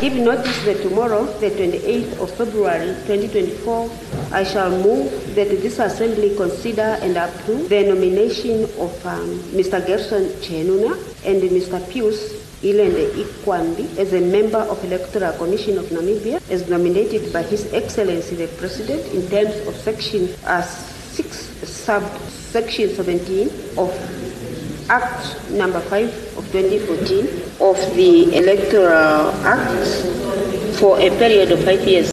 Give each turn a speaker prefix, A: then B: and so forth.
A: Give notice that tomorrow, the 28th of February 2024, I shall move that this assembly consider and approve the nomination of um, Mr. Gerson Tjihenuna and Mr. Pius Ilende Ikwambi as a member of Electoral Commission of Namibia as nominated by His Excellency the President in terms of section uh, 6 sub section 17 of Act number 5 of 2014 of the Electoral Act for a period of five years.